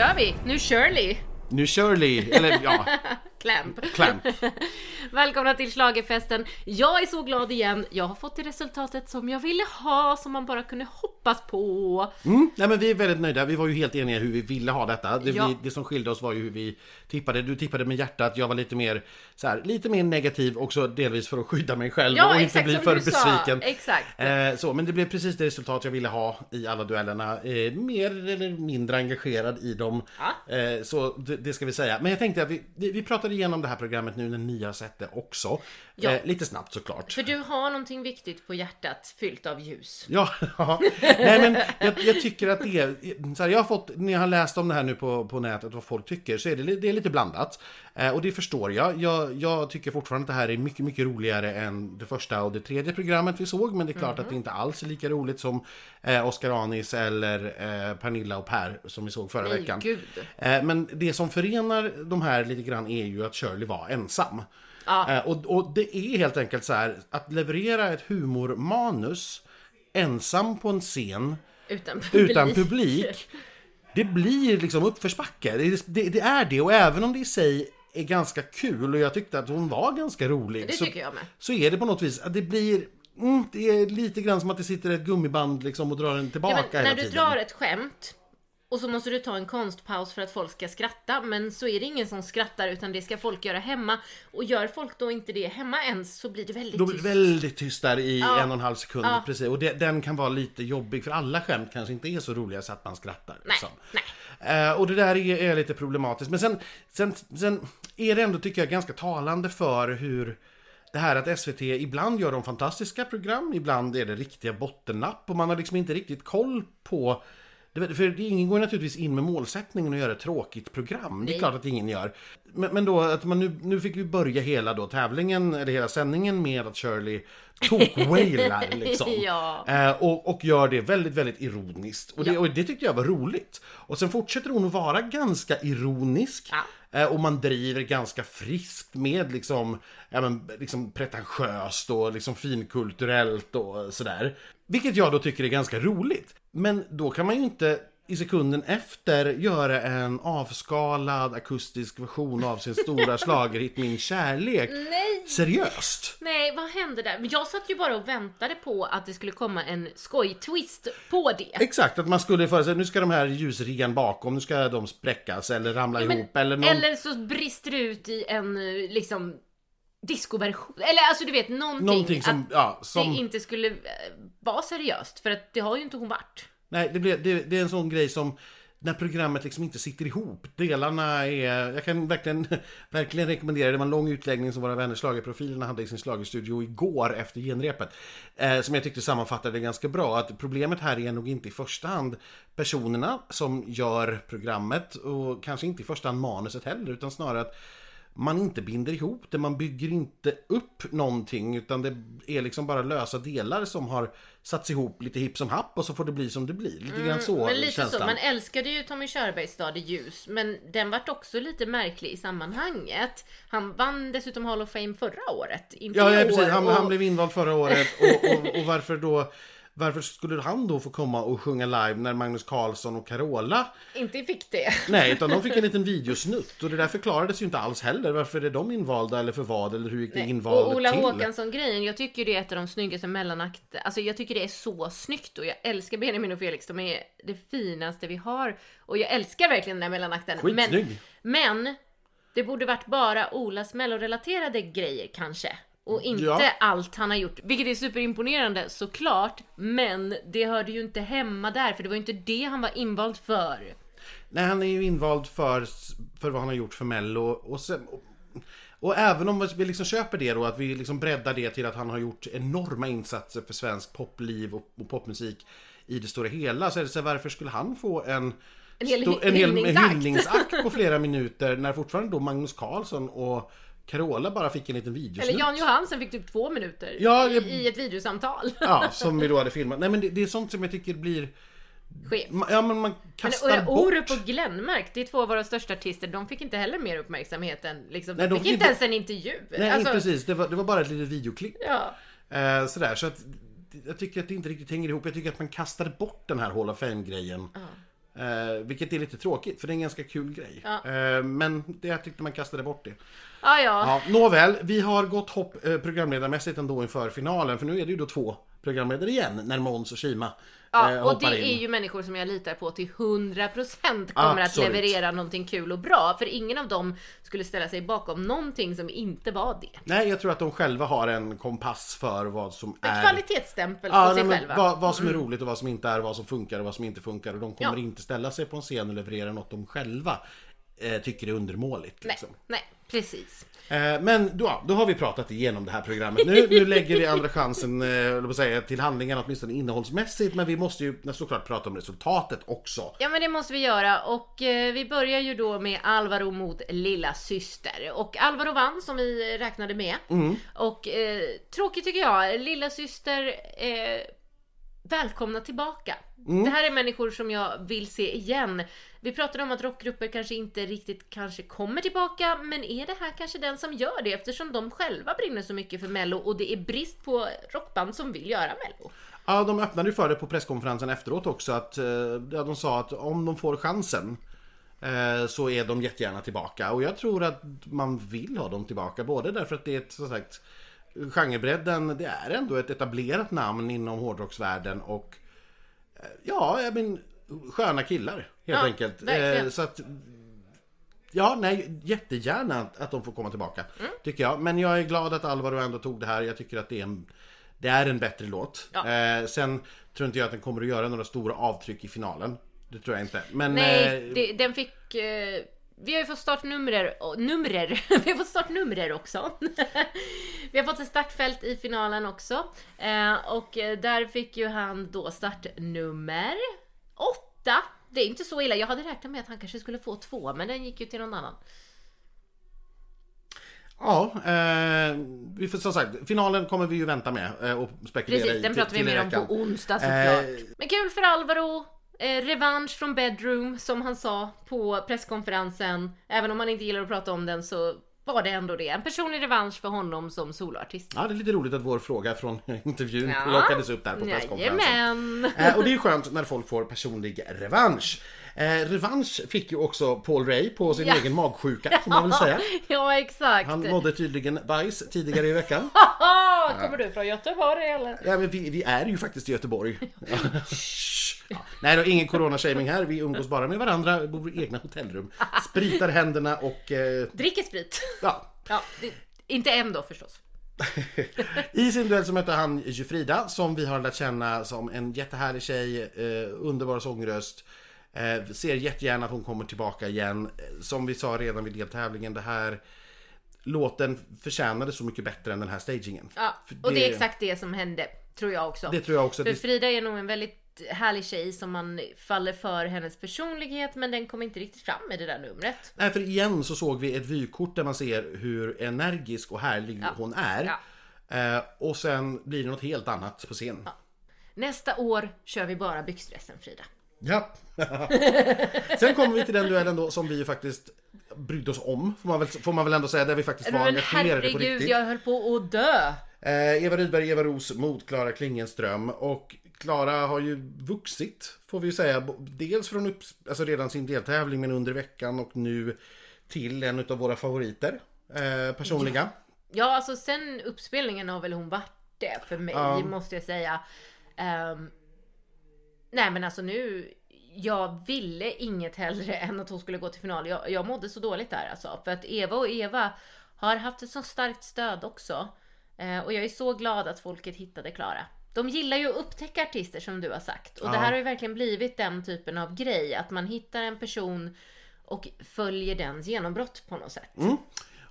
kör vi! Nu Shirley! Nu Shirley, eller ja, Clamp. Clamp. Välkomna till Schlagerfesten. Jag är så glad igen. Jag har fått det resultatet som jag ville ha, som man bara kunde hoppas på. Mm, nej men vi är väldigt nöjda. Vi var ju helt eniga hur vi ville ha detta. Det, Ja. vi, det som skilde oss var ju hur vi tippade. Du tippade med hjärtat, jag var lite mer så här, lite mer negativ också delvis för att skydda mig själv Ja, och inte bli för sa. besviken. Exakt. Eh, så, men det blev precis det resultat jag ville ha i alla duellerna. Eh, mer eller mindre engagerad i dem. Ja. Eh, så det, det ska vi säga. Men jag tänkte att vi, vi vi pratade igenom det här programmet nu när ni har sett det också. Ja. Eh, lite snabbt såklart. För du har någonting viktigt på hjärtat, fyllt av ljus. Ja, ja. Nej, men jag, jag tycker att det är... Så här, jag har fått, när jag har läst om det här nu på, på nätet, vad folk tycker, så är det, det är lite blandat. Eh, och det förstår jag. jag. Jag tycker fortfarande att det här är mycket, mycket roligare än det första och det tredje programmet vi såg. Men det är klart att det inte alls är lika roligt som eh, Oscar Anis eller eh, Pernilla och Per som vi såg förra Nej, veckan. Eh, men det som förenar de här lite grann är ju att Shirley var ensam. Ja. Eh, och, och det är helt enkelt så här att leverera ett humormanus ensam på en scen Utan publik. utan publik. Det blir liksom uppförsbacke. Det, det, det är det och även om det i sig är ganska kul och jag tyckte att hon var ganska rolig. Det så, tycker jag med. så är det på något vis att det blir mm, det är lite grann som att det sitter ett gummiband liksom och drar den tillbaka Ja, när du tiden. drar ett skämt och så måste du ta en konstpaus för att folk ska skratta men så är det ingen som skrattar utan det ska folk göra hemma och gör folk då inte det hemma ens så blir det väldigt Då blir det tyst. väldigt tyst där i Ja. en och en halv sekund. Ja. Precis. Och det, den kan vara lite jobbig för alla skämt kanske inte är så roliga så att man skrattar. Nej, liksom. nej. Eh, och det där är, är lite problematiskt. Men sen, sen, sen är det ändå, tycker jag, ganska talande för hur det här att SVT ibland gör de fantastiska program, ibland är det riktiga bottennapp och man har liksom inte riktigt koll på det- för ingen går naturligtvis in med målsättningen att göra ett tråkigt program. Det är Nej. klart att ingen gör. Men, men då att man nu, nu fick vi börja hela då tävlingen, eller hela sändningen med att Shirley tok-wailar liksom. Ja. Eh, och, och gör det väldigt, väldigt ironiskt. Och det, Ja. och det tyckte jag var roligt. Och sen fortsätter hon att vara ganska ironisk. Ja. Eh, och man driver ganska friskt med liksom, ja, men, liksom pretentiöst och liksom finkulturellt och sådär. Vilket jag då tycker är ganska roligt. Men då kan man ju inte i sekunden efter göra en avskalad akustisk version av sin stora schlagerhit Min kärlek. Nej. Seriöst. Nej, vad hände där? Men Jag satt ju bara och väntade på att det skulle komma en skoj-twist på det. Exakt, att man skulle föreställa nu ska de här ljusriggan bakom, nu ska de spräckas eller ramla Men- ihop eller någon... Eller så brister det ut i en eh, liksom discoversion. Eller alltså du vet någonting. Någonting som, att ja, det som... inte skulle eh, vara seriöst. För att det har ju inte hon varit. Nej, det, blir, det, det är en sån grej som när programmet liksom inte sitter ihop. Delarna är... Jag kan verkligen, verkligen rekommendera. Det var en lång utläggning som våra vänner Schlagerprofilerna hade i sin schlagerstudio igår efter genrepet. Eh, som jag tyckte sammanfattade det ganska bra. Att problemet här är nog inte i första hand personerna som gör programmet och kanske inte i första hand manuset heller utan snarare att man inte binder ihop det, man bygger inte upp någonting utan det är liksom bara lösa delar som har satts ihop lite hipp som happ och så får det bli som det blir. Lite grann så Mm, Men lite känns så. Man älskade ju Tommy Körbergs Stad i ljus. Men den vart också lite märklig i sammanhanget. Han vann dessutom Hall of Fame förra året. Inte Ja, ja år. precis. Han, och- han blev invald förra året och, och, och varför då varför skulle han då få komma och sjunga live när Magnus Carlsson och Carola Inte fick det. Nej, utan de fick en liten videosnutt och det där förklarades ju inte alls heller. Varför är de invalda eller för vad eller hur gick det invalet Och Ola till? Håkansson-grejen, jag tycker det är ett av de snyggaste mellanakt... Alltså jag tycker det är så snyggt och jag älskar Benjamin och Felix. De är det finaste vi har. Och jag älskar verkligen den här mellanakten. Skitsnygg. Men, men det borde varit bara Olas mellorelaterade grejer kanske. Och inte Ja. allt han har gjort. Vilket är superimponerande såklart. Men det hörde ju inte hemma där. För det var ju inte det han var invald för. Nej, han är ju invald för, för vad han har gjort för Mello. Och, sen, och, och även om vi liksom köper det då, att vi liksom breddar det till att han har gjort enorma insatser för svensk popliv och, och popmusik i det stora hela. Så är det så här, varför skulle han få en, En hel sto- en hel hyllningsakt. hyllningsakt på flera minuter när fortfarande då Magnus Carlsson och Carola bara fick en liten videosnutt? Eller Jan Johansen fick typ två minuter Ja, i, jag- i ett videosamtal. Ja, som vi då hade filmat. Nej men det, det är sånt som jag tycker blir... Skevt. Ja men man Men kastar och Orup bort... och Glenmark, det är två av våra största artister, de fick inte heller mer uppmärksamhet än liksom, Nej, de fick fick inte ens en intervju. Nej Alltså, precis, det var, det var bara ett litet videoklipp. Ja. Eh, sådär, så att jag tycker att det inte riktigt hänger ihop. Jag tycker att man kastade bort den här Hall of Fame-grejen Eh, vilket är lite tråkigt för det är en ganska kul grej. Ja. Eh, men det, jag tyckte man kastade bort det. Ja, ja. Ja, nåväl, vi har gått hopp eh, programledarmässigt ändå inför finalen för nu är det ju då två programledare igen när Måns och Kima Ja, eh, och det in. är ju människor som jag litar på till 100% kommer Absolut. att leverera någonting kul och bra. För ingen av dem skulle ställa sig bakom någonting som inte var det. Nej, jag tror att de själva har en kompass för vad som En är... kvalitetsstämpel Ja, på sig nej, själva. Mm. vad, vad som är roligt och vad som inte är, vad som funkar och vad som inte funkar. Och de kommer Ja. inte ställa sig på en scen och leverera något de själva eh, tycker är undermåligt. Nej, Liksom. nej, precis. Eh, men då, då har vi pratat igenom det här programmet. Nu, nu lägger vi andra chansen eh, på säga, till handlingen åtminstone innehållsmässigt. Men vi måste ju såklart prata om resultatet också. Ja men det måste vi göra och eh, vi börjar ju då med Alvaro mot lilla syster och Alvaro vann som vi räknade med. Och eh, tråkigt tycker jag, lilla syster eh, välkomna tillbaka. Det här är människor som jag vill se igen. Vi pratade om att rockgrupper kanske inte riktigt kanske kommer tillbaka, men är det här kanske den som gör det eftersom de själva brinner så mycket för mello och det är brist på rockband som vill göra mello. Ja, de öppnade ju för det på presskonferensen efteråt också. Att, eh, ja, de sa att om de får chansen eh, så är de jättegärna tillbaka. Och jag tror att man vill ha dem tillbaka. Både därför att det är ett, som sagt, genrebredden, det är ändå ett etablerat namn inom hårdrocksvärlden och eh, ja, jag men, sköna killar helt Ja, enkelt. Eh, så att Ja, nej, jättegärna att, att de får komma tillbaka. Mm. Tycker jag. Men jag är glad att Alvaro ändå tog det här. Jag tycker att det är en, det är en bättre låt. Ja. Eh, sen tror inte jag att den kommer att göra några stora avtryck i finalen. Det tror jag inte. Men Nej, eh, det, den fick... Eh, vi har ju fått startnumrer, numrer, vi har fått startnumrer också. vi har fått ett startfält i finalen också. Eh, och eh, där fick ju han då startnummer åtta. Det är inte så illa, jag hade räknat med att han kanske skulle få två, men den gick ju till någon annan. Ja, eh, vi får som sagt, finalen kommer vi ju vänta med eh, och spekulera Precis, i den pratar vi mer om på onsdag såklart. Eh, Men kul för Alvaro. Eh, revansch från bedroom som han sa på presskonferensen. Även om han inte gillar att prata om den så var det ändå det. En personlig revansch för honom som soloartist. Ja, det är lite roligt att vår fråga från intervjun Ja. lockades upp där på presskonferensen. Eh, och det är ju skönt när folk får personlig revansch. Eh, revansch fick ju också Paul Ray på sin Ja. egen magsjuka, får man väl säga. Ja exakt! Han mådde tydligen bajs tidigare i veckan. Kommer du från Göteborg eller? Ja, men vi, vi är ju faktiskt i Göteborg. Ja. Nej då, ingen coronashaming här. Vi umgås bara med varandra, bor i egna hotellrum. Spritar händerna och... Eh, Dricker sprit. ja. Ja, det, inte än då förstås. I sin duell så mötte han Jufrida som vi har lärt känna som en jättehärlig tjej, eh, underbar sångröst. Eh, ser jättegärna att hon kommer tillbaka igen. Eh, Som vi sa redan vid deltävlingen, det här låten förtjänade så mycket bättre än den här stagingen. Ja, och det är exakt det som hände, tror jag också. Det tror jag också. För Det, Frida är nog en väldigt härlig tjej som man faller för hennes personlighet men den kom inte riktigt fram med det där numret. nej, för igen så såg vi ett vykort där man ser hur energisk och härlig hon är. Ja. Eh, och sen blir det något helt annat på scen. Nästa år kör vi bara byxdressen Frida. Ja. Sen kommer vi till den duellen då som vi ju faktiskt brydde oss om, får man väl, får man väl ändå säga, där vi faktiskt var engagerade på herregud, riktigt. jag höll på att dö! Eh, Eva Rydberg, Eva Ros mot Klara Klingenström och Klara har ju vuxit, får vi ju säga, dels från upp, alltså redan sin deltävling men under veckan och nu till en av våra favoriter, eh, personliga. Ja, alltså sen uppspelningen har väl hon varit det för mig, Ja. måste jag säga. Ehm, nej men alltså nu, jag ville inget hellre än att hon skulle gå till final. Jag, jag mådde så dåligt där alltså. För att Eva och Eva har haft ett så starkt stöd också. Eh, och jag är så glad att folket hittade Klara. De gillar ju att upptäcka artister som du har sagt. Och det Ja. här har ju verkligen blivit den typen av grej. Att man hittar en person och följer dens genombrott på något sätt.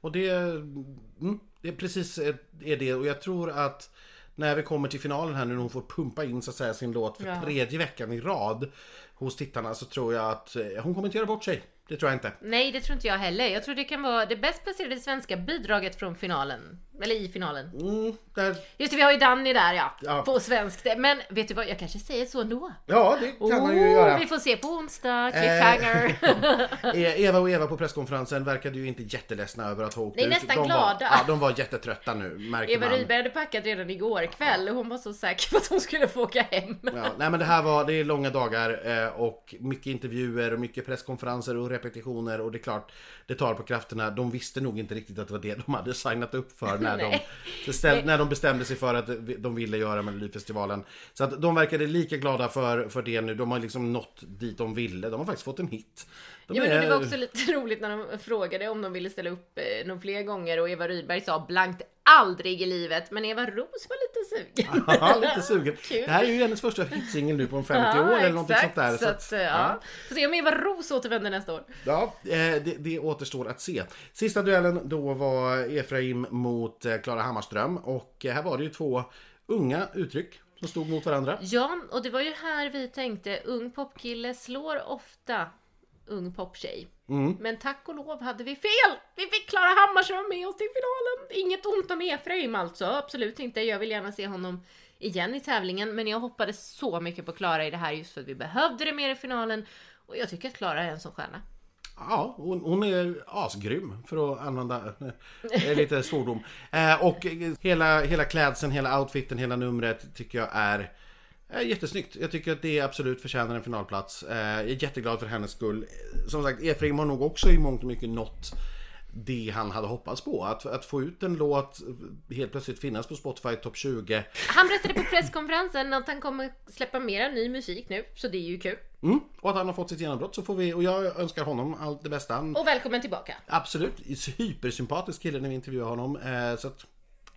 Och det, mm, det är precis är det och jag tror att när vi kommer till finalen här nu när hon får pumpa in så att säga sin låt för Ja. tredje veckan i rad hos tittarna så tror jag att eh, hon kommer inte göra bort sig. det tror jag inte. Nej, det tror inte jag heller. Jag tror det kan vara det bäst placerade svenska bidraget från finalen. Eller i finalen. Mm, där, Just det, vi har ju Danny där ja. Ja. På svenskt. Men vet du vad, jag kanske säger så ändå. ja, det kan man ju Oh, göra. Vi får se på onsdag, cliffhanger. Eh, Eva och Eva på presskonferensen verkade ju inte jätteledsna över att ha åkt Nej, ut. nästan de glada. Var, ja, de var jättetrötta nu, märker Eva man. Rydberg hade packat redan igår kväll och hon var så säker på att hon skulle få åka hem. Ja, nej men det här var, det är långa dagar eh, och mycket intervjuer och mycket presskonferenser och repetitioner och det är klart, det tar på krafterna. De visste nog inte riktigt att det var det de hade signat upp för när, de, bestäm, när de bestämde sig för att de ville göra Melodifestivalen. Så att de verkade lika glada för, för det nu. De har liksom nått dit de ville. De har faktiskt fått en hit. De Ja, men det var också lite roligt när de frågade om de ville ställa upp eh, någon fler gånger och Eva Rydberg sa blankt aldrig i livet. Men Eva Ros var lite sugen. Ja, lite sugen. Det här är ju hennes första hitsingel nu på en 50 år eller någonting sånt där. Så att, ja. Får se om Eva Ros återvänder nästa år. Ja, eh, det, det återstår att se. Sista duellen då var Efraim mot eh, Klara Hammarström och eh, här var det ju två unga uttryck som stod mot varandra. Ja, och det var ju här vi tänkte ung popkille slår ofta ung poptjej. Mm. Men tack och lov hade vi fel! Vi fick Klara Hammarström med oss till finalen. Inget ont om Efraim alltså, absolut inte. Jag vill gärna se honom igen i tävlingen, men jag hoppades så mycket på Klara i det här just för att vi behövde det mer i finalen. Och jag tycker att Klara är en sån stjärna. Ja, hon, hon är asgrym för att använda lite svordom. Eh, och hela, hela klädseln, hela outfiten, hela numret tycker jag är jättesnyggt. Jag tycker att det absolut förtjänar en finalplats. Eh, jag är jätteglad för hennes skull. Som sagt, Efraim har nog också i mångt och mycket nått det han hade hoppats på. Att, att få ut en låt, helt plötsligt finnas på Spotify topp 20. Han berättade på presskonferensen att han kommer släppa mera ny musik nu, så det är ju kul. Mm, och att han har fått sitt genombrott så får vi, och jag önskar honom allt det bästa. Och välkommen tillbaka! Absolut, hypersympatisk kille när vi intervjuar honom. Eh, så att,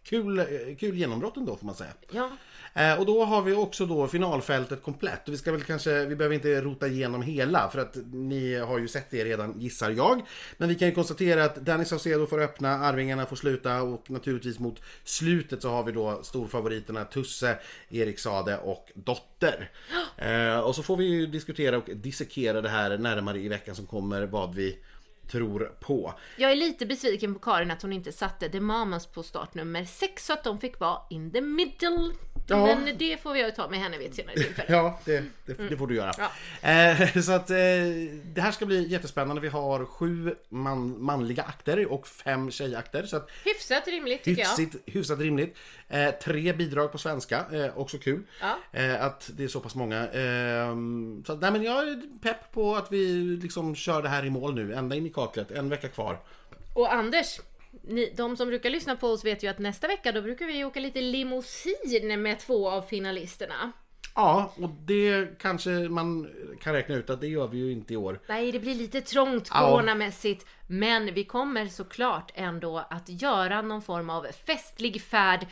kul, eh, kul genombrott ändå får man säga. Ja, Eh, och då har vi också då finalfältet komplett. Och vi ska väl kanske, vi behöver inte rota igenom hela för att ni har ju sett det redan gissar jag. Men vi kan ju konstatera att Danny Saucedo får öppna, Arvingarna får sluta och naturligtvis mot slutet så har vi då storfavoriterna Tusse, Erik Sade och Dotter. Eh, och så får vi ju diskutera och dissekera det här närmare i veckan som kommer vad vi tror på. Jag är lite besviken på Karin att hon inte satte The Mamas på startnummer 6 så att de fick vara in the middle. Ja. Men det får jag ta med henne vid ett senare tillfälle. Ja, det, det, det får du göra. Ja. Eh, så att eh, det här ska bli jättespännande. Vi har sju man, manliga akter och fem tjejakter. Så att Hyfsat rimligt tycker jag. hyfsigt, hyfsat rimligt. Eh, tre bidrag på svenska, eh, också kul. Ja. Eh, att det är så pass många. Eh, så att, nej, men jag är pepp på att vi liksom kör det här i mål nu, ända in i kaklet. En vecka kvar. Och Anders, ni, de som brukar lyssna på oss vet ju att nästa vecka då brukar vi åka lite limousin med två av finalisterna. Ja, och det kanske man kan räkna ut att det gör vi ju inte i år. Nej, det blir lite trångt Ja. coronamässigt. Men vi kommer såklart ändå att göra någon form av festlig färd.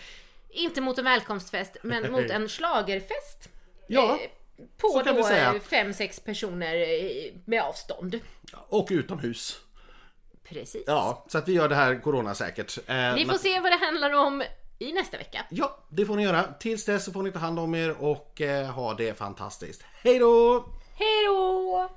Inte mot en välkomstfest, men mot en schlagerfest. Ja, Eh, På då eh, fem, sex personer eh, med avstånd. och utomhus. Precis. Ja, så att vi gör det här coronasäkert. Eh, Ni får se vad det handlar om i nästa vecka. Ja, det får ni göra. Tills dess så får ni ta hand om er och eh, ha det fantastiskt. Hej då! Hej då!